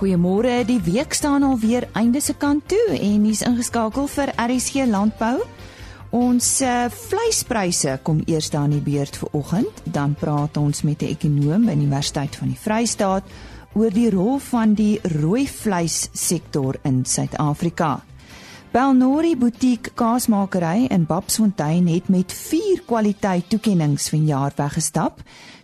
Goeiemôre, die week staan alweer einde se kant toe en hier's ingeskakel vir RSG Landbou. Ons uh, vleispryse kom eers aan die beurt vir oggend, dan praat ons met 'n ekonoom by die Universiteit van die Vrystaat oor die rol van die rooi vleissektor in Suid-Afrika. Belnori Boutique Kaasmakery in Babsfontein het met 4 kwaliteit toekenninge vanjaar weggestap.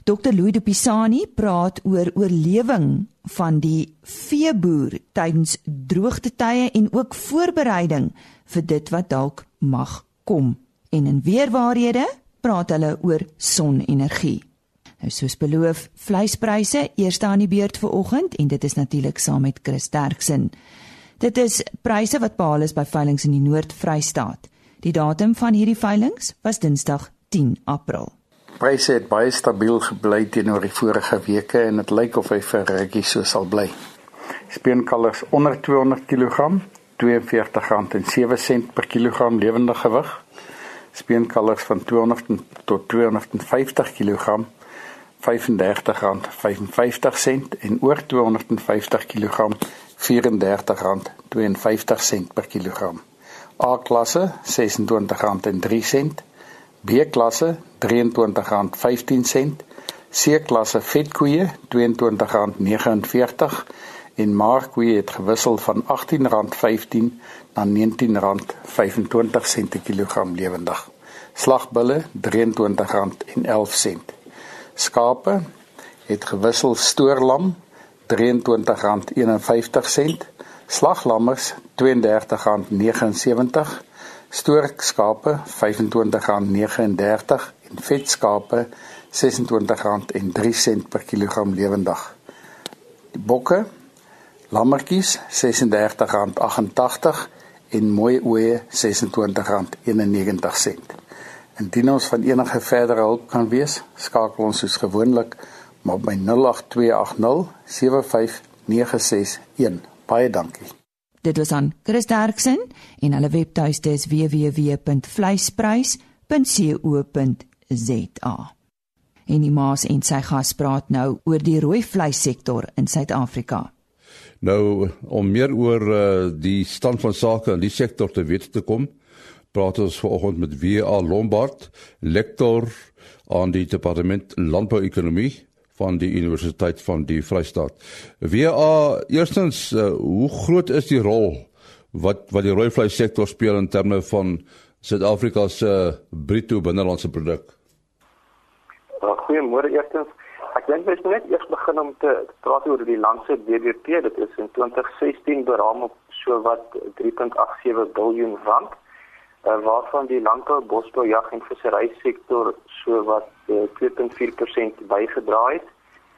Dr. Louis de Pisani praat oor oorlewing van die veeboer tydens droogtetye en ook voorbereiding vir dit wat dalk mag kom. En in weerwaarhede praat hulle oor sonenergie. Nou soos beloof, vleispryse eers aan die beurt vir oggend en dit is natuurlik saam met Chris Derksen. Dit is pryse wat behaal is by veilinge in die Noord-Vrystaat. Die datum van hierdie veilinge was Dinsdag 10 April. Pryse het baie stabiel gebly teenoor die vorige weke en dit lyk of hy vir rukkie so sal bly. Speenkalvers onder 200 kg, R42.07 per kilogram lewende gewig. Speenkalvers van 200 tot 250 kg, R35.55 en oor 250 kg R34.52 per kilogram. A-klasse R26.03, B-klasse R23.15, C-klasse vetkoeie R22.49 en maarkoeie het gewissel van R18.15 na R19.25 per kilogram lewendig. Slagbulle R23.11. Skape het gewissel stoorlam R23.51, slaglammers R32.79, stoorskape R25.39 en vetskape R26.03 per kilogram lewendig. Die bokke, lammetjies R36.88 en mooi oeye R26.91. Indien ons van enige verdere hulp kan wees, skakel ons soos gewoonlik maar by 08280 75961. Baie dankie. Dit was aan Chris Derksen en hulle webtuiste is www.vleisprys.co.za. En die maas en sy gas praat nou oor die rooi vleissektor in Suid-Afrika. Nou om meer oor uh, die stand van sake in die sektor te weet te kom, praat ons vanoggend met W.A. Lombard, lektor aan die departement landbouekonomie van die Universiteit van die Vrystaat. WA, eerstens, uh, hoe groot is die rol wat wat die rooi vleis sektor speel in terme van Suid-Afrika se uh, bruto binnelandse produk? Uh, Goeiemôre eerstens. Ek dink ons moet net eers begin om te, te praat oor die land se BBP. Dit is in 2016 beraam op so wat 3.87 miljard rand. Uh, waarvan die landbou, bosbou, jag en vissery sektor so wat uh, 2.4% bygedra het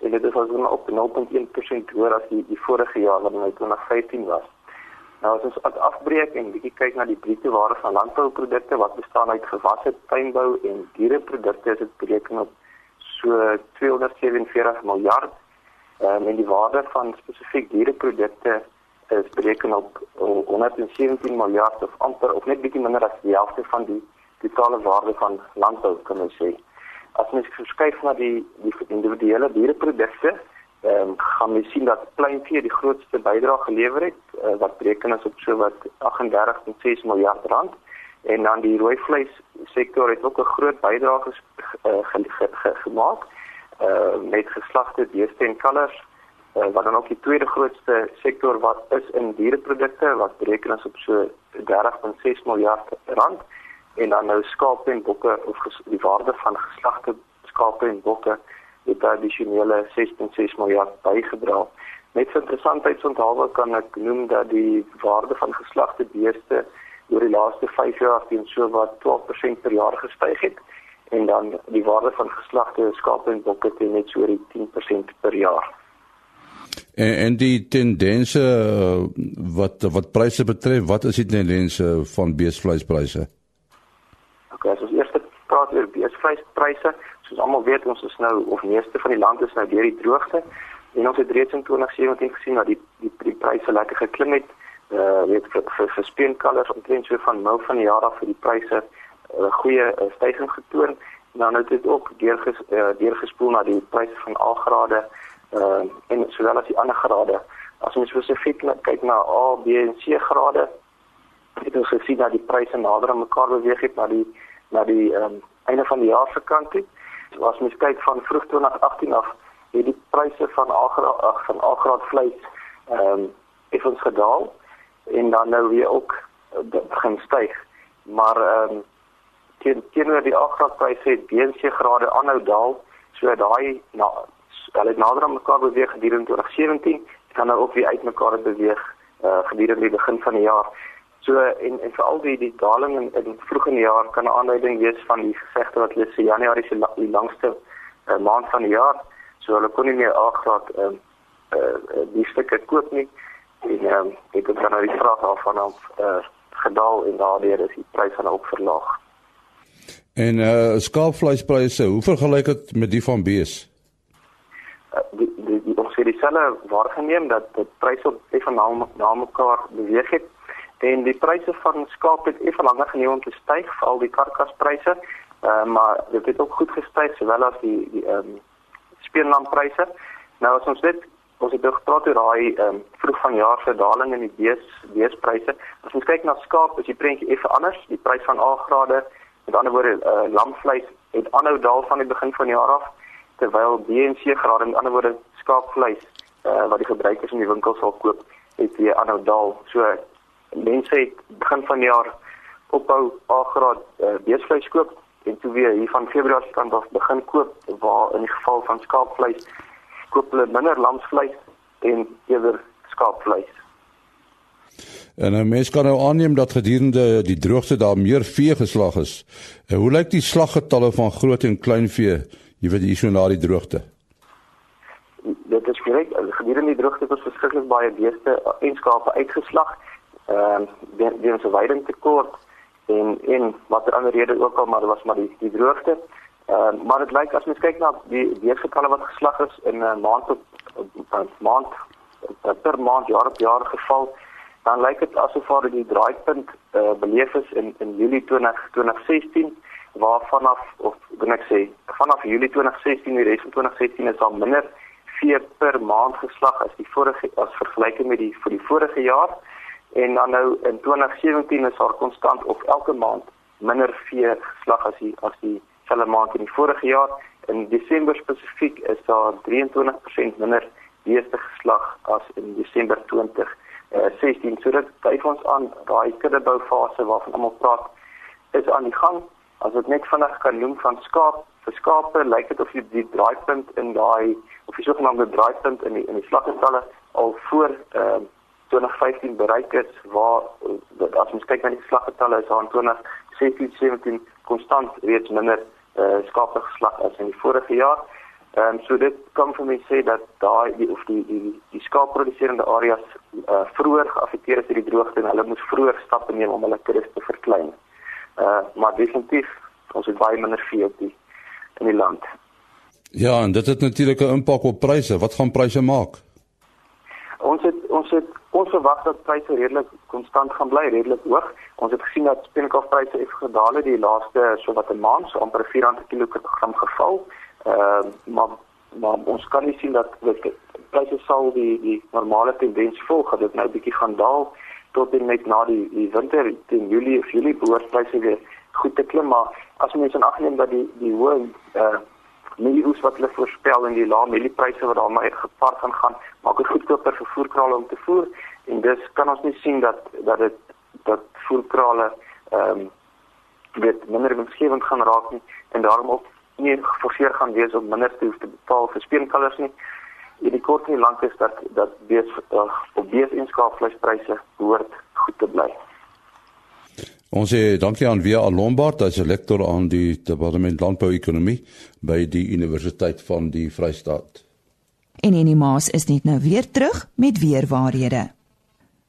en dit is as ons op 0.1% hoër as die, die vorige jaar wat in 2015 was. Nou as ons afbreek en bietjie kyk na die bruto waarde van landbouprodukte wat bestaan uit gewasse, tuinbou en diereprodukte, is dit bereken op so 247 miljard. Um, en die waarde van spesifiek diereprodukte is bereken op 117 miljard of amper of net bietjie minder as die helfte van die totale waarde van landbou kan ons sê. As mens verskuif na die die individuele diereprodukte, ehm um, gaan mens sien dat kleinvee die grootste bydrae gelewer het uh, wat bereken is op so wat 38.6 miljard rand. En dan die rooi vleis sektor het ook 'n groot bydrae ges, uh, ge, ge, ge, gemaak uh, met geslagte beeste en kalvers uh, wat dan ook die tweede grootste sektor wat is in diereprodukte wat bereken is op so 30.6 miljard rand en dan nou skape en bokke of die waarde van geslagte skape en bokke het addisionele 6.6 miljard bygedra. Net vir interessantheidsonthaalwe kan ek noem dat die waarde van geslagte beeste oor die laaste 5 jaar teen so wat 12% per jaar gestyg het en dan die waarde van geslagte skape en bokke teen net so oor die 10% per jaar. En en die tendense wat wat pryse betref, wat is die tendense van beesvleispryse? Okay, as ons eers praat oor beesvleispryse, soos almal weet, ons is nou of meeste van die land is nou deur die droogte en ons het reeds in 2017 gesien dat die die, die pryse lekker geklim het. Uh weet vir vir, vir speenkalvers omtrent so van nou van die jaar af vir die pryse 'n uh, goeie uh, stygings getoon. Nou nou het dit ook deurges, uh, deurgespoel na die pryse van A grade uh en sowel as die ander grade as ons spesifiek kyk na A, B en C grade, het ons gesien dat die pryse nader aan mekaar beweeg het na die na die um, einde van die jaar se kant toe. So as mens kyk van vroeg 2018 af, het die pryse van A graad van A graad vleis ehm um, effens gedaal en dan nou weer ook uh, begin styg. Maar ehm um, teen teenoor die A graad pryse het B en C grade aanhou daal, so daai na hulle het nader aan mekaar beweeg gedurende 2017, kan nou ook weer uit mekaar beweeg uh, gedurende die begin van die jaar. So en en veral die die daling in, in vroeg in die jaar kan 'n aanduiding wees van die gesegde wat hulle sê Januarie is la, die langste uh, maand van die jaar. So hulle kon nie meer aangraad ehm uh, uh, die stukke koop nie. En ehm um, ek het dan nou die vraag af van af uh, gedaal en daardeur is die pryse dan ook verlaag. En uh, skaapvleispryse, hoe vergelyk dit met die van bees? Die die, die ons het dieselfde waargeneem dat die pryse op effe na, na mekaar beweeg het en die pryse van skaap het effe langer geneem om te styg, veral die karkaspryse, uh, maar dit het ook goed gestyg sowel as die die ehm um, speenlampryse. Nou as ons dit ons het gepraat oor daai ehm um, vroeg van jaar se daling in die bees beespryse. As ons kyk na skaap, is die prentjie effe anders. Die prys van A grade, met ander woorde, uh, lamvleis het aanhou daal van die begin van die jaar af, terwyl B en C grade, met ander woorde, skaapvleis uh, wat die gebruikers in die winkels sal koop, het weer aanhou daal. So mense het begin van die jaar opbou A graad uh, beesvleis koop en toe weer hier van Februarie kant af begin koop waar in die geval van skaapvleis koop hulle minder lamsvleis en eerder skaapvleis. En 'n mens kan nou aanneem dat gedurende die droogte daar meer vee geslag is. En hoe lyk die slaggetalle van groot en klein vee, jy weet hier so na die droogte? Dit is korrek. Gedurende die droogte ons verskriklik baie beeste en skape uitgeslag. Ehm uh, deur 'n veiding tekort en en watter ander rede ook al maar dit was maar die die droogte. Ehm uh, maar dit lyk as mens kyk na die weergetalle wat geslag is in 'n uh, maand op, op maand uh, per maand jaar op jaar geval dan lyk dit asof daar die draaipunt uh, beleef is in in Julie 20, 2016 waarvan af of kan ek sê vanaf Julie 2016 die res van 2016 is daar minder vee per maand geslag as die vorige as vergelyking met die vir die vorige jaar. En dan nou in 2017 is daar konstant of elke maand minder vee geslag as die as die selfe maand in die vorige jaar. In Desember spesifiek is daar 23% minder beeste geslag as in Desember 20 uh, 16 so dit dui ons aan daai kuddeboufase waarvan almal praat is aan die gang as ek net vinnig kan noem van skaap vir skape lyk dit of die, draaipunt in daai of die sogenaamde draaipunt in die in die slaggetalle al voor uh, 2015 bereik is waar as ons kyk na die slaggetalle is aan 2016 17 konstant reeds minder uh, skape geslag as in die vorige jaar. Ehm um, so dit kan vir my sê dat daai die of die die die skaapproduserende areas uh, vroeër geaffekteer is deur die droogte en hulle moes vroeër stappe neem om hulle kuddes te verklein. Uh maar definitief ons het baie minder vee op die in die land. Ja, en dit het natuurlik 'n impak op pryse. Wat gaan pryse maak? Ons het ons het ons verwag dat pryse redelik konstant gaan bly, redelik hoog. Ons het gesien dat speenkalfpryse het gedaal het die laaste so wat 'n maand, so amper 400 per kilogram geval. Ehm uh, maar maar ons kan nie sien dat dit pryse sal die die normale tendens volg, dat dit nou bietjie gaan daal tot en met na die die winter teen Julie of Julie behoort pryse weer goed te klim, maar as mens in ag neem dat die die hoë uh, mielieoes wat hulle voorspel en die lae mieliepryse wat daarmee gepaard gaan gaan, maak dit goedkoper vir voerkrale om te voer en dus kan ons nie sien dat dat dit dat voerkrale ehm um, weet minder winsgewend gaan raak nie en daarom ook nie geforseer gaan wees om minder te hoef te betaal vir speenkalvers nie. En die kort en lank is dat dat bees uh, op bees en skaapvleispryse behoort goed te bly. Ons sê dankie aan Via Lombard, hy's 'n lektor aan die Departement Landbouekonomie by die Universiteit van die Vrystaat. En Enie Maas is net nou weer terug met weer waarhede.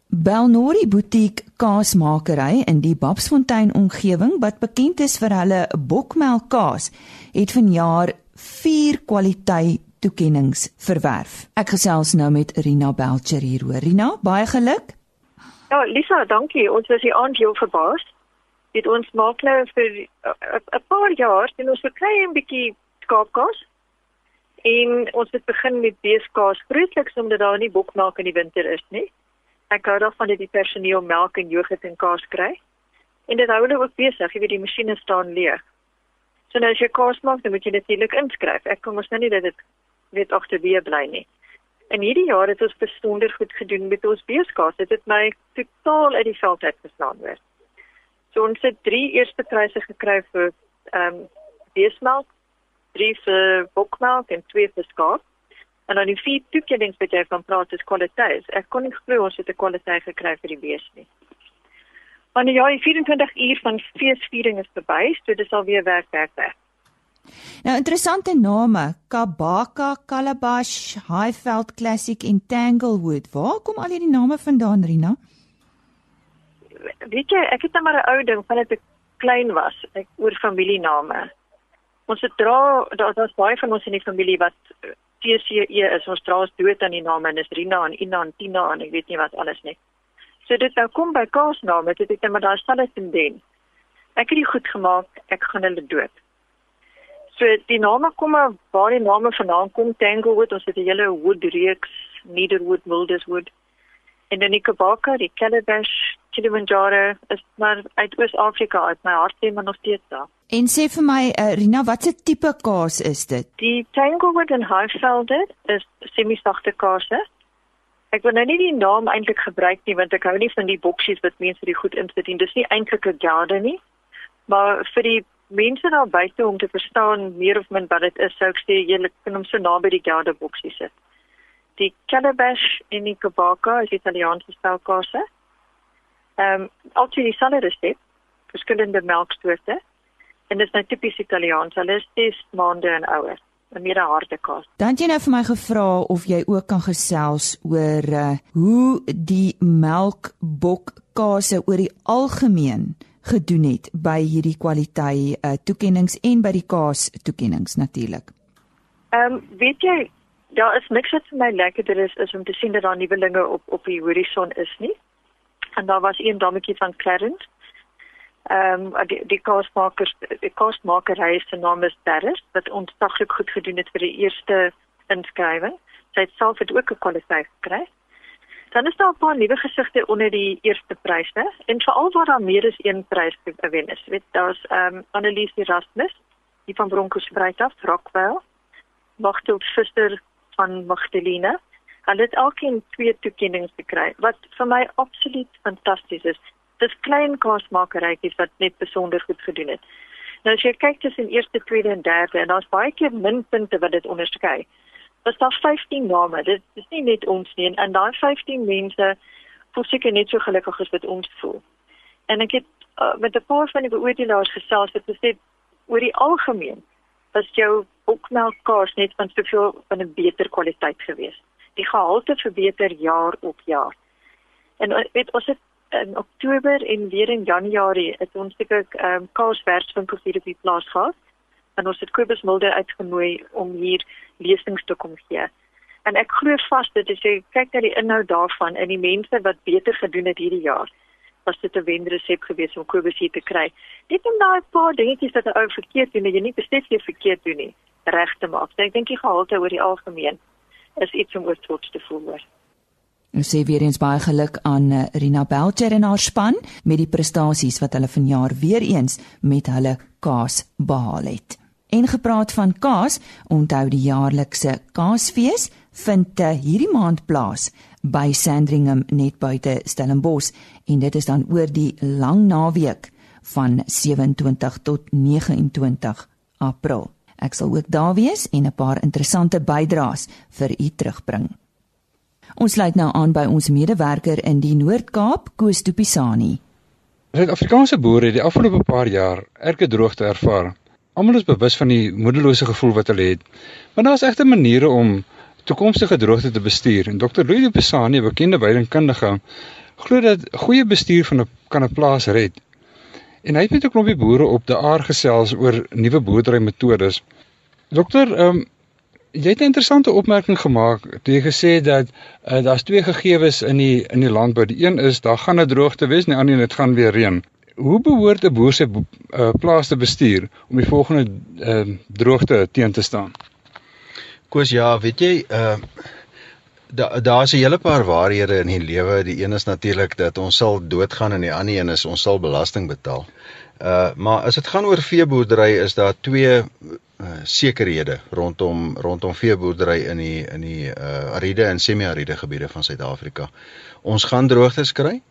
Belnori Boutique kaasmakery in die Babsfontein omgewing wat bekend is vir hulle bokmelk kaas, het vanjaar 4 kwaliteit toekenninge verwerf. Ek gesels nou met Rina Belcher hier. Rina, baie geluk. Ja, Lisa, dankie. Ons was hier aan jou verbaas. Dit ons maak nou vir 'n paar jaar, sien ons 'n klein bietjie skaapkaas En ons het begin met beeskaas grootliks omdat daar nie bokmelk in die winter is nie. Ek hou daarvan dat die personeel melk en jogurt en kaas kry. En dit hou hulle ook besig, jy weet die masjiene staan leeg. So nou as jy kaas maak, dan moet jy natuurlik inskryf. Ek kom ons nou nie dat dit net agterweë bly nie. En hierdie jaar het ons besonder goed gedoen met ons beeskaas. Dit het my totaal uit die veld uit geslaan weer. So ons het 3 eerste pryse gekry vir ehm um, beesmelk, 3 vir bokmelk en 2 vir skaap. En dan die vier toekennings wat jy van praat is kwaliteit. Ek kon nie glo ons het 'n kwaliteit gekry vir die bees nie. Wanneer ja, 24 uur van feesviering is verby, so dis al weer werk werk werk. Nou interessante name: Kabaka, Calabash, Highveld Classic en Tanglewood. Waar kom al hierdie name vandaan, Rina? Weet jy, ek het net maar 'n ou ding van dit ek klein was, ek oor familiename. Ons het dra daar daar's baie van ons in die familie wat TCE is. Ons dra ons dood aan die name en is Rina en Ina en Tina en ek weet nie wat alles nie. So dit nou kom by kaasname, dit het net maar daar sal dit indien. Ek het dit goed gemaak, ek gaan hulle dood. So die name kom maar waar die name vandaan kom, Tanglewood, ons het 'n hele wood reeks, Neederwood, Wilderswood. En dan die Kabaka, die Calabash, Kilimanjaro, is maar uit Oos-Afrika, uit my hart sê maar nog steeds daar. En sê vir my, uh, Rina, watse tipe kaas is dit? Die Tanglewood en Highvelde is semi-sagte kaase. Ek wil nou nie die naam eintlik gebruik nie want ek hou nie van die boksies wat mense die goed insit nie. Dis nie eintlik 'n garde nie. Maar vir die mense daar buite om te verstaan meer of min wat dit is, sou ek sê jy kan hom so naby die Gouda boksie sit. Die Calabash en die Kabaka is Italiaanse spelkaarse. Ehm um, altyd dieselfde resep, verskillende melkstoorte. En dit is nou tipies Italiaans. Hulle is 10 maande en ouer. 'n meer harde kaas. Dan jy nou vir my gevra of jy ook kan gesels oor uh, hoe die melkbokkase oor die algemeen gedoen het by hierdie kwaliteit uh, toekennings en by die kaas toekennings natuurlik. Ehm um, weet jy daar is niks wat vir my lekkerder is is om te sien dat daar nuwelinge op op die horison is nie. En daar was een dametjie van Clarence. Ehm um, die die kaasmakers die kaasmakerry se naam is Paris wat ons taglik goed gedoen het vir die eerste inskrywing. Sy het self het ook kwaliteit gekry. Dan is daar 'n paar nuwe gesigte onder die eerste pryse en veral waar daar meer as een prys gewen is. Weet daar's ehm um, Annelies Erasmus, die van Bronkhorstspruit af, Rockwell, Magtel Suster van Magdalena. Hulle het elkeen twee toekennings gekry wat vir my absoluut fantasties is. Dis klein kaasmakerytjies wat net besonder goed gedoen het. Nou as jy kyk tussen eerste, tweede en derde daar's baie keer minpunte wat dit onderskei was daar 15 name. Dit is nie net ons nie en daai 15 mense voel seker net so gelukkig as wat ons voel. En ek het uh, met 'n paar van die beoordelaars gesels het gesê oor die algemeen was jou bokmelkkaas net van soveel van 'n beter kwaliteit geweest. Die gehalte verbeter jaar op jaar. En uh, weet ons het in Oktober en weer in Januarie het ons seker ehm um, kaaswerkswinkels hier op die plaas gehad en ons het Kobus Mulder uitgenooi om hier lesings te kom gee. En ek glo vas dit as jy kyk na die inhoud daarvan en die mense wat beter gedoen het hierdie jaar, was dit 'n wenresep geweest om Kobus hier te kry. Net om daai paar dingetjies wat 'n ou verkeerd doen en jy nie besef jy verkeerd doen nie, reg te maak. So ek dink die gehalte oor die algemeen is iets om oor trots te voel oor. Ons sê weer eens baie geluk aan eh, Rina Belcher en haar span met die prestasies wat hulle vanjaar weer eens met hulle kaas behaal het. En gepraat van kaas, onthou die jaarlikse Kaasfees vind te hierdie maand plaas by Sandringham net buite Stellenbosch en dit is dan oor die lang naweek van 27 tot 29 April. Ek sal ook daar wees en 'n paar interessante bydraes vir u terugbring. Ons sluit nou aan by ons medewerker in die Noord-Kaap, Koos Tupisani. Suid-Afrikaanse boere het die afgelope paar jaar erge droogte ervaar. Almal is bewus van die moedelose gevoel wat hulle het. Maar daar is egte maniere om toekomstige droogte te bestuur. En Dr. Louis de Pisani, 'n bekende weidingkundige, glo dat goeie bestuur van 'n kan 'n plaas red. En hy het met 'n klompie boere op die aard gesels oor nuwe boerderymetodes. Dokter, ehm um, jy het 'n interessante opmerking gemaak jy gesê het dat uh, daar's twee gegevens in die in die landbou. Die een is daar gaan 'n droogte wees en die ander een dit gaan weer reën hoe behoort 'n boer se uh, plaas te bestuur om die volgende uh, droogte teen te staan? Koos ja, weet jy, uh daar daar's 'n hele paar waarhede in die lewe. Die een is natuurlik dat ons sal doodgaan en die ander een is ons sal belasting betaal. Uh maar as dit gaan oor veeboerdery is daar twee uh sekerhede rondom rondom veeboerdery in die in die uh ariede en semi-ariede gebiede van Suid-Afrika. Ons gaan droogtes kry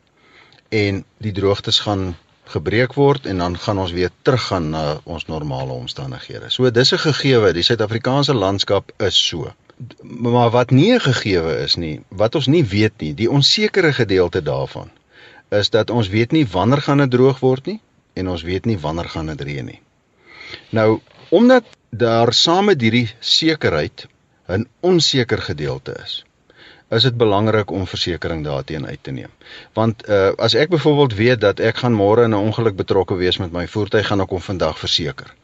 en die droogtes gaan gebreek word en dan gaan ons weer teruggaan na ons normale omstandighede. So dis 'n gegewe, die Suid-Afrikaanse landskap is so. Maar wat nie 'n gegewe is nie, wat ons nie weet nie, die onsekere gedeelte daarvan is dat ons weet nie wanneer gaan dit droog word nie en ons weet nie wanneer gaan dit reën nie. Nou, omdat daar saam met hierdie sekerheid 'n onseker gedeelte is, is dit belangrik om versekerings daarteen uit te neem. Want uh, as ek byvoorbeeld weet dat ek gaan môre in 'n ongeluk betrokke wees met my voertuig, gaan ek hom vandag verseker.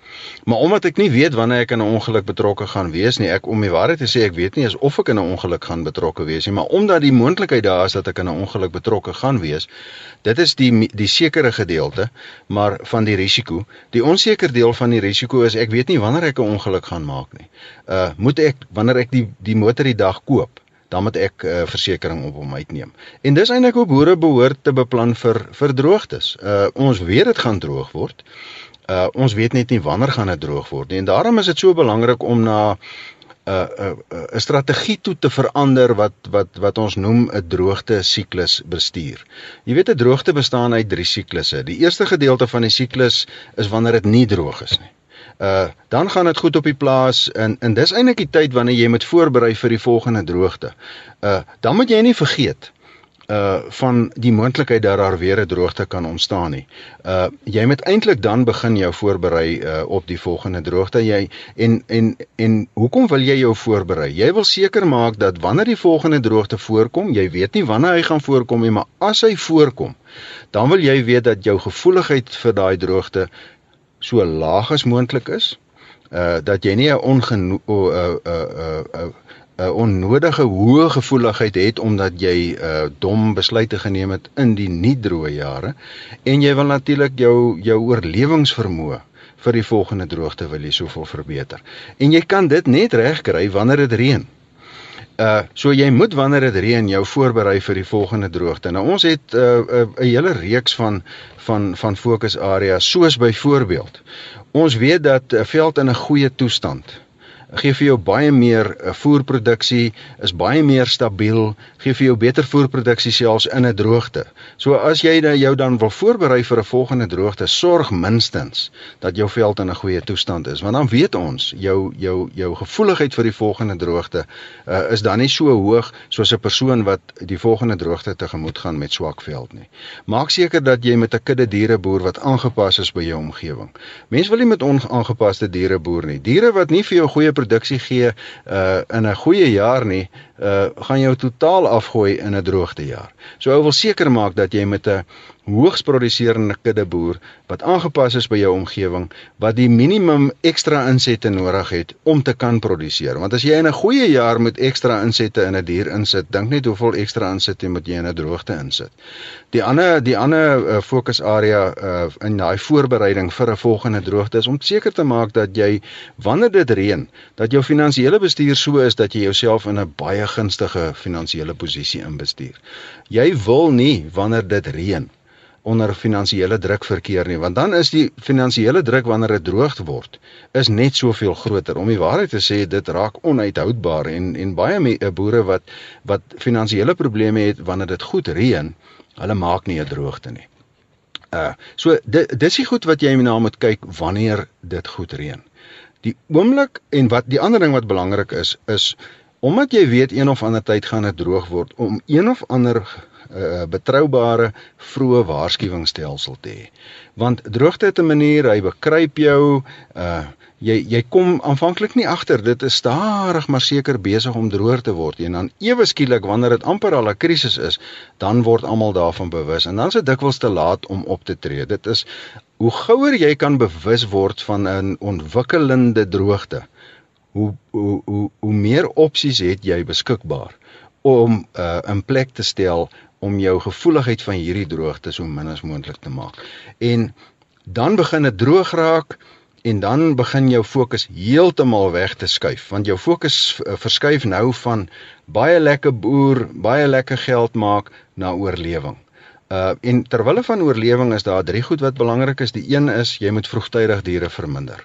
Maar omdat ek nie weet wanneer ek in 'n ongeluk betrokke gaan wees nie, ek om die waarheid te sê, ek weet nie of ek in 'n ongeluk gaan betrokke wees nie, maar omdat die moontlikheid daar is dat ek in 'n ongeluk betrokke gaan wees, dit is die die sekere gedeelte, maar van die risiko. Die onseker deel van die risiko is ek weet nie wanneer ek 'n ongeluk gaan maak nie. Uh moet ek wanneer ek die die motor die dag koop dan moet ek 'n uh, eh, versekerings op hom uitneem. En dis eintlik hoe boere behoort te beplan vir vir droogtes. Uh ons weet dit gaan droog word. Uh ons weet net nie wanneer gaan dit droog word nie. En daarom is dit so belangrik om na 'n uh, 'n uh, 'n uh, strategie toe te verander wat wat wat ons noem 'n droogte siklus bestuur. Jy weet 'n droogte bestaan uit drie siklusse. Die eerste gedeelte van die siklus is wanneer dit nie droog is nie uh dan gaan dit goed op die plaas en en dis eintlik die tyd wanneer jy moet voorberei vir die volgende droogte. Uh dan moet jy nie vergeet uh van die moontlikheid dat daar weer 'n droogte kan ontstaan nie. Uh jy moet eintlik dan begin jou voorberei uh op die volgende droogte jy en en en hoekom wil jy jou voorberei? Jy wil seker maak dat wanneer die volgende droogte voorkom, jy weet nie wanneer hy gaan voorkom nie, maar as hy voorkom, dan wil jy weet dat jou gevoeligheid vir daai droogte so laag as moontlik is. Uh dat jy nie 'n ongeno 'n uh, uh, uh, uh, onnodige hoë gevoeligheid het omdat jy uh dom besluite geneem het in die nie droë jare en jy wil natuurlik jou jou oorlewingsvermoë vir die volgende droogte wil jy soveel verbeter. En jy kan dit net regkry wanneer dit reën. Uh so jy moet wanneer dit reën jou voorberei vir die volgende droogte. Nou ons het 'n uh, uh, hele reeks van van van fokusareas soos byvoorbeeld. Ons weet dat 'n veld in 'n goeie toestand gee vir jou baie meer uh, voerproduksie, is baie meer stabiel, gee vir jou beter voerproduksie selfs in 'n droogte. So as jy nou jou dan wil voorberei vir 'n volgende droogte, sorg minstens dat jou veld in 'n goeie toestand is, want dan weet ons jou jou jou gevoeligheid vir die volgende droogte uh, is dan nie so hoog soos 'n persoon wat die volgende droogte tegemoet gaan met swak veld nie. Maak seker dat jy met 'n kudde diere boer wat aangepas is by jou omgewing. Mense wil nie met onaangepaste diere boer nie. Diere wat nie vir jou goeie produksie gee uh in 'n goeie jaar nie, uh gaan jou totaal afgooi in 'n droogte jaar. So ou wil seker maak dat jy met 'n hoogs produserende kudde boer wat aangepas is by jou omgewing wat die minimum ekstra insette nodig het om te kan produseer. Want as jy in 'n goeie jaar met ekstra insette in 'n dier insit, dink net hoeveel ekstra insette moet jy in 'n droogte insit. Die ander die ander uh, fokusarea uh, in daai voorbereiding vir 'n volgende droogte is om seker te maak dat jy wanneer dit reën, dat jou finansiële bestuur so is dat jy jouself in 'n baie gunstige finansiële posisie inbestuur. Jy wil nie wanneer dit reën onder finansiële druk verkeer nie want dan is die finansiële druk wanneer dit droog word is net soveel groter om die waarheid te sê dit raak onuithoudbaar en en baie me, eh, boere wat wat finansiële probleme het wanneer dit goed reën hulle maak nie 'n droogte nie. Uh so dit dis die goed wat jy na moet kyk wanneer dit goed reën. Die oomblik en wat die ander ding wat belangrik is is omdat jy weet een of ander tyd gaan dit droog word om een of ander 'n uh, betroubare vroeë waarskuwingsstelsel te hê. Want droogte het 'n manier, hy bekruip jou, uh jy jy kom aanvanklik nie agter dit is stadig maar seker besig om droër te word en dan ewe skielik wanneer dit amper al 'n krisis is, dan word almal daarvan bewus en dan is dit dikwels te laat om op te tree. Dit is hoe gouer jy kan bewus word van 'n ontwikkelende droogte, hoe hoe hoe, hoe meer opsies het jy beskikbaar om uh, 'n plek te stel om jou gevoeligheid van hierdie droogte so min as moontlik te maak. En dan begin dit droog raak en dan begin jou fokus heeltemal weg te skuif want jou fokus uh, verskuif nou van baie lekker boer, baie lekker geld maak na oorlewing. Uh en terwille van oorlewing is daar drie goed wat belangrik is. Die een is jy moet vroegtydig diere verminder.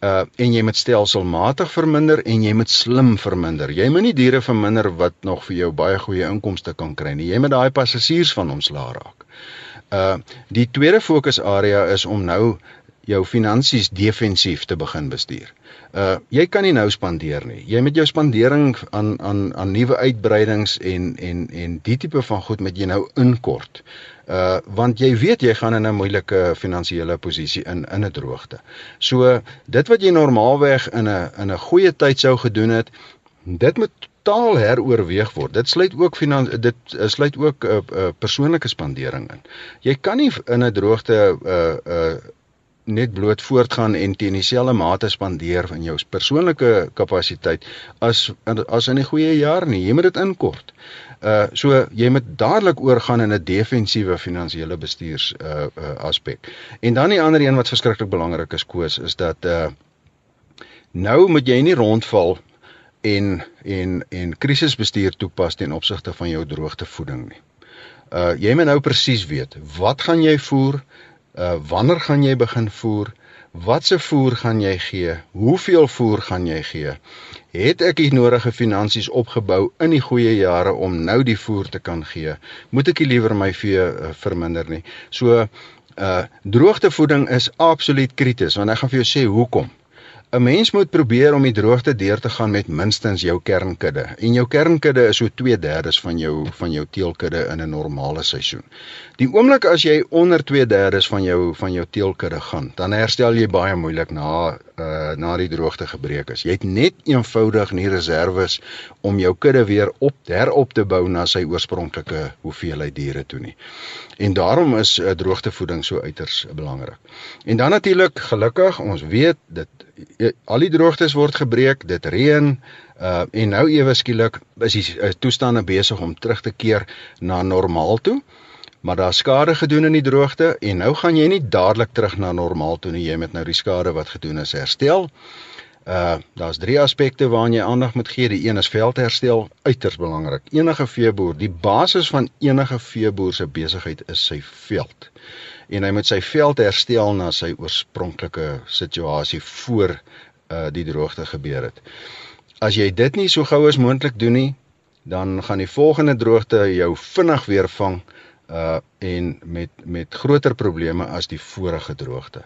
Uh en jy moet stelselmatig verminder en jy moet slim verminder. Jy moet nie diere verminder wat nog vir jou baie goeie inkomste kan kry nie. Jy moet daai passasiers van ontslaa raak. Uh die tweede fokusarea is om nou jou finansies defensief te begin bestuur. Uh jy kan nie nou spandeer nie. Jy met jou spandering aan aan aan nuwe uitbreidings en en en die tipe van goed met jy nou inkort. Uh want jy weet jy gaan in 'n moeilike finansiële posisie in in 'n droogte. So dit wat jy normaalweg in 'n in 'n goeie tyd sou gedoen het, dit moet totaal heroorweeg word. Dit sluit ook finans dit sluit ook 'n uh, uh, persoonlike spandering in. Jy kan nie in 'n droogte uh uh net bloot voortgaan en teen dieselfde mate spandeer van jou persoonlike kapasiteit as as in 'n goeie jaar nie. Jy moet dit inkort. Uh so jy moet dadelik oorgaan in 'n defensiewe finansiële bestuurs uh, uh aspek. En dan die ander een wat verskriklik belangrik is koes is dat uh nou moet jy nie rondval en en en krisisbestuur toepas ten opsigte van jou droogtevoeding nie. Uh jy moet nou presies weet wat gaan jy voer? Uh wanneer gaan jy begin voer? Watse voer gaan jy gee? Hoeveel voer gaan jy gee? Het ek die nodige finansies opgebou in die goeie jare om nou die voer te kan gee? Moet ek liewer my vee uh, verminder nie? So uh droogtevoeding is absoluut krities want ek gaan vir jou sê hoekom. 'n Mens moet probeer om die droogte deur te gaan met minstens jou kernkudde. En jou kernkudde is so 2/3 van jou van jou teelkudde in 'n normale seisoen. Die oomblik as jy onder 2/3 van jou van jou teelkudde gaan, dan herstel jy baie moeilik na uh na die droogte gebreek is. Jy het net eenvoudig nie reserves om jou kudde weer op herop te bou na sy oorspronklike hoeveelheid diere toe nie. En daarom is uh, droogtevoeding so uiters belangrik. En dan natuurlik gelukkig, ons weet dit al die droogtes word gebreek, dit reën uh en nou ewe skielik is die uh, toestande besig om terug te keer na normaal toe. Maar daar skade gedoen in die droogte en nou gaan jy nie dadelik terug na normaal toe nie. Jy moet nou die skade wat gedoen is herstel. Uh daar's drie aspekte waaraan jy aandag moet gee. Die een is veldherstel, uiters belangrik. Enige veeboer, die basis van enige veeboer se besigheid is sy veld en hy moet sy veld herstel na sy oorspronklike situasie voor uh die droogte gebeur het. As jy dit nie so gou as moontlik doen nie, dan gaan die volgende droogte jou vinnig weer vang uh en met met groter probleme as die vorige droogte.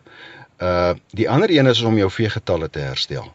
Uh die ander een is om jou veegetalle te herstel.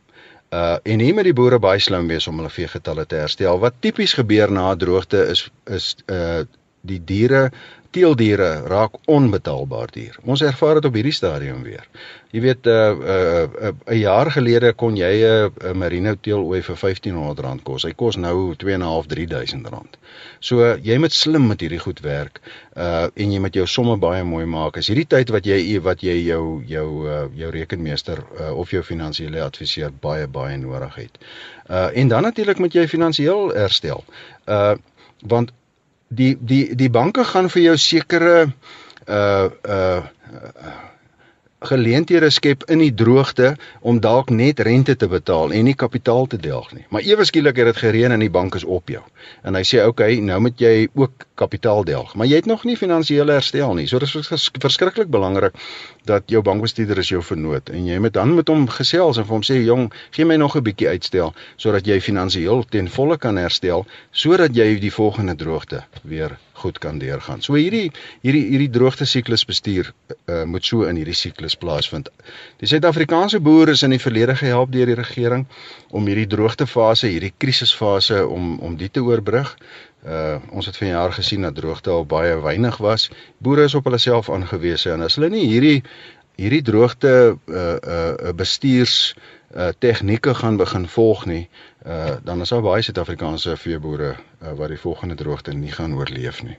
Uh en hier moet die boere baie slim wees om hulle veegetalle te herstel. Wat tipies gebeur na 'n droogte is is uh die diere teeldiere raak onbetaalbaar duur. Ons ervaar dit op hierdie stadium weer. Jy weet 'n uh, 'n uh, 'n uh, jaar gelede kon jy 'n uh, 'n merino teelooi vir R1500 kos. Hy kos nou 2.5 3000 rand. So jy moet slim met hierdie goed werk. Uh en jy moet jou somme baie mooi maak. As hierdie tyd wat jy wat jy jou jou uh, jou rekenmeester uh, of jou finansiële adviseur baie baie nodig het. Uh en dan natuurlik moet jy finansiëel herstel. Uh want die die die banke gaan vir jou sekere uh uh, uh geleenthede skep in die droogte om dalk net rente te betaal en nie kapitaal te delg nie. Maar ewe skielik het dit gereën en die bank is op jou. En hy sê, "Oké, okay, nou moet jy ook kapitaal delg." Maar jy het nog nie finansiële herstel nie. So dit is verskriklik belangrik dat jou bankbestuurder is jou vernoot en jy moet dan met hom gesels en vir hom sê, "Jong, gee my nog 'n bietjie uitstel sodat jy finansiëel ten volle kan herstel sodat jy die volgende droogte weer goed kan deurgaan. So hierdie hierdie hierdie droogte siklus bestuur uh, moet so in hierdie siklus plaasvind. Die Suid-Afrikaanse boere is in die verlede gehelp deur die regering om hierdie droogtefase, hierdie krisisfase om om dit te oorbrug. Uh ons het vanjaar gesien dat droogte al baie weinig was. Boere is op hulle self aangewese en as hulle nie hierdie hierdie droogte uh uh bestuurs uh tegnieke gaan begin volg nie, uh dan is daar baie Suid-Afrikaanse veeboere uh, wat die volgende droogte nie gaan oorleef nie.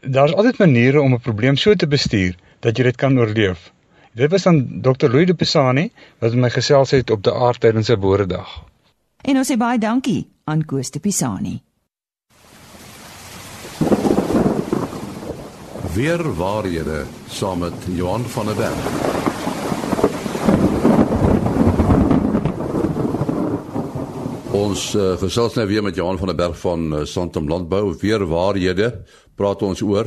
Daar's altyd maniere om 'n probleem so te bestuur dat jy dit kan oorleef. Dit was dan Dr. Louis de Pisani wat met my gesels het op die aard tydens sy boeredag. En ons sê baie dankie aan Koos de Pisani. Weer waarhede saam met Johan van der Berg. Ons uh, gesels nou weer met Johan van der Berg van uh, Santam Landbou. Weer waarhede praat ons oor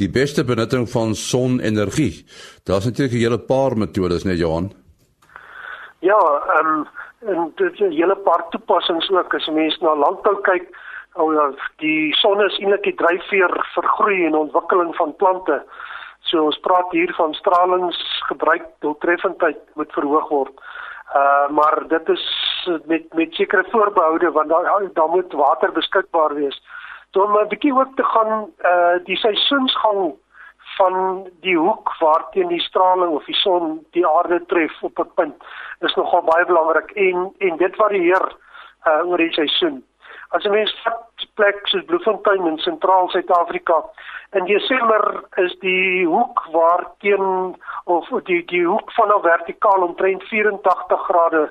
die beste benutting van sonenergie. Daar's natuurlik 'n hele paar metodes, né, Johan? Ja, ehm um, en dit 'n hele paar toepassings ook as mens na landbou kyk Oh ja, die son is eintlik die dryfveer vir groei en ontwikkeling van plante. So ons praat hier van stralingsgebruik doeltreffendheid moet verhoog word. Uh maar dit is met met sekere voorbehoude want daar daar moet water beskikbaar wees. Om 'n bietjie ook te gaan uh die seisoensgang van die hoek waarteen die straling of die son die aarde tref op 'n punt is nogal baie belangrik en en dit varieer uh oor die seisoen. As 'n mens vat plek soos Bloemfontein in sentraal Suid-Afrika, in Desember is die hoek waarteen of die die hoek van 'n vertikaal omtrent 84 grade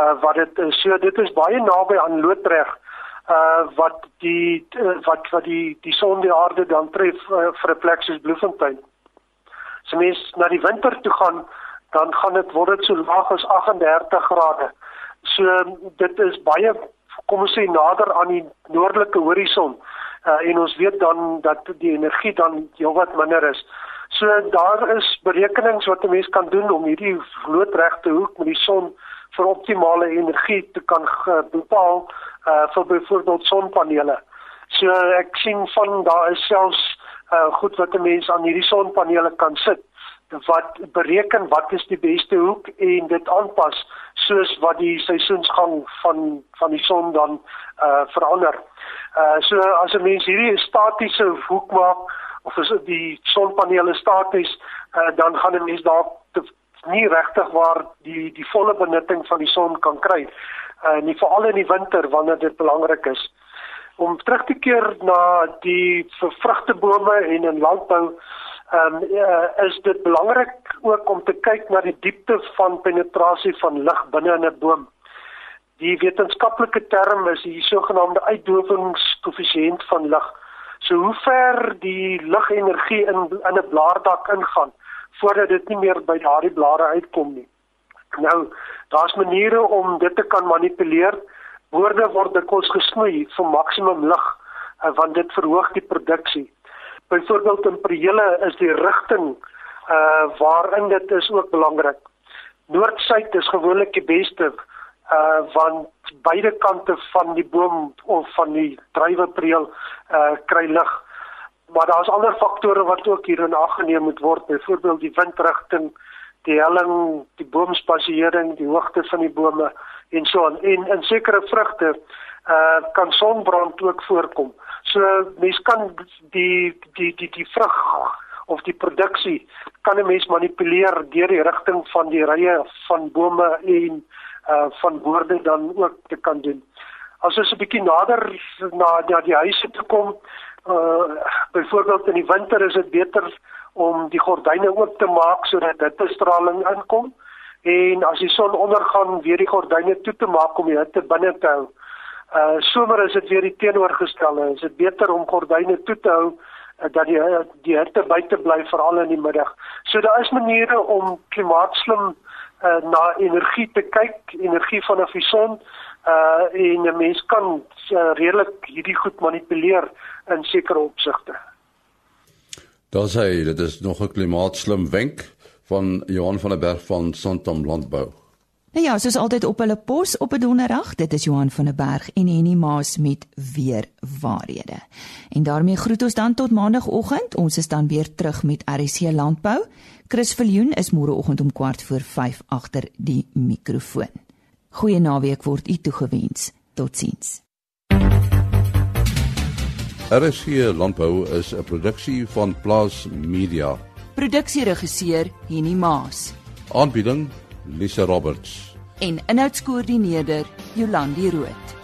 uh wat dit is. So dit is baie naby aan loodreg uh wat die uh, wat wat die die son die aarde dan tref uh, vir 'n plek soos Bloemfontein. As mens na die winter toe gaan, dan gaan dit word dit so laag as 38 grade. So dit is baie kom ons sê nader aan die noordelike horison. Uh en ons weet dan dat die energie dan heelwat minder is. So daar is berekenings wat 'n mens kan doen om hierdie loodregte hoek met die son vir optimale energie te kan bepaal uh vir byvoorbeeld sonpanele. So ek sien van daar is selfs uh goed wat 'n mens aan hierdie sonpanele kan sit wat bereken wat is die beste hoek en dit aanpas soos wat die seisoensgang van van die son dan uh verander. Uh so as 'n mens hierdie statiese hoek maak of as die sonpanele staties, uh, dan gaan 'n mens dalk nie regtig waar die die volle benutting van die son kan kry. Uh nie veral in die winter wanneer dit belangrik is. Om terug te keer na die vrugtebome en in landbou, ehm um, uh, is dit belangrik ook om te kyk na die diepte van penetrasie van lig binne in 'n boom. Die wetenskaplike term is die sogenaamde uitdowingskoëffisiënt van lig. So hoe ver die ligenergie in in 'n blaardak ingaan voordat dit nie meer by daardie blare uitkom nie. Nou, daar's maniere om dit te kan manipuleer. Woorde word dikwels gesnoei vir maksimum lig uh, want dit verhoog die produksie. Byvoorbeeld in priele is die rigting uh waarin dit is ook belangrik. Noord-suid is gewoonlik die beste uh want beide kante van die boom of van die druiwepreel uh kry lig. Maar daar's ander faktore wat ook hier in ag geneem moet word, byvoorbeeld die windrigting, die helling, die boomspasiering, die hoogte van die bome en so aan. En in sekere vrugte uh kan sonbrand ook voorkom. So mens kan die die die die vrug of die produksie kan 'n mens manipuleer deur die rigting van die rye van bome en uh van woorde dan ook te kan doen. As ons 'n bietjie nader na na die huise toe kom, uh byvoorbeeld in die winter is dit beter om die gordyne oop te maak sodat hittestraling inkom en as die son ondergaan weer die gordyne toe te maak om die hitte binne te hou. Uh somer is dit weer die teenoorgestelde. Is dit beter om gordyne toe te hou uh, dat die die hitte buite bly veral in die middag. So daar is maniere om klimaatslim uh, na energie te kyk, energie van 'n son uh en 'n mens kan uh, redelik hierdie goed manipuleer in sekere opsigte. Daar sê dit is nog 'n klimaatslim wenk van Johan van der Berg van Santam Landbou. Nou ja, soos altyd op hulle pos op 'n donderdag, dit is Johan van der Berg en Henny Maas met weer waarhede. En daarmee groet ons dan tot maandagooggend. Ons is dan weer terug met RC Landbou. Chris Viljoen is môreoggend om kwart voor 5 agter die mikrofoon. Goeie naweek word u toegewens. Totsiens. RC Landbou is 'n produksie van Plaas Media. Produksieregisseur Henny Maas. Aanbieding Lisa Roberts en inhoudskoördineerder Jolandi Root.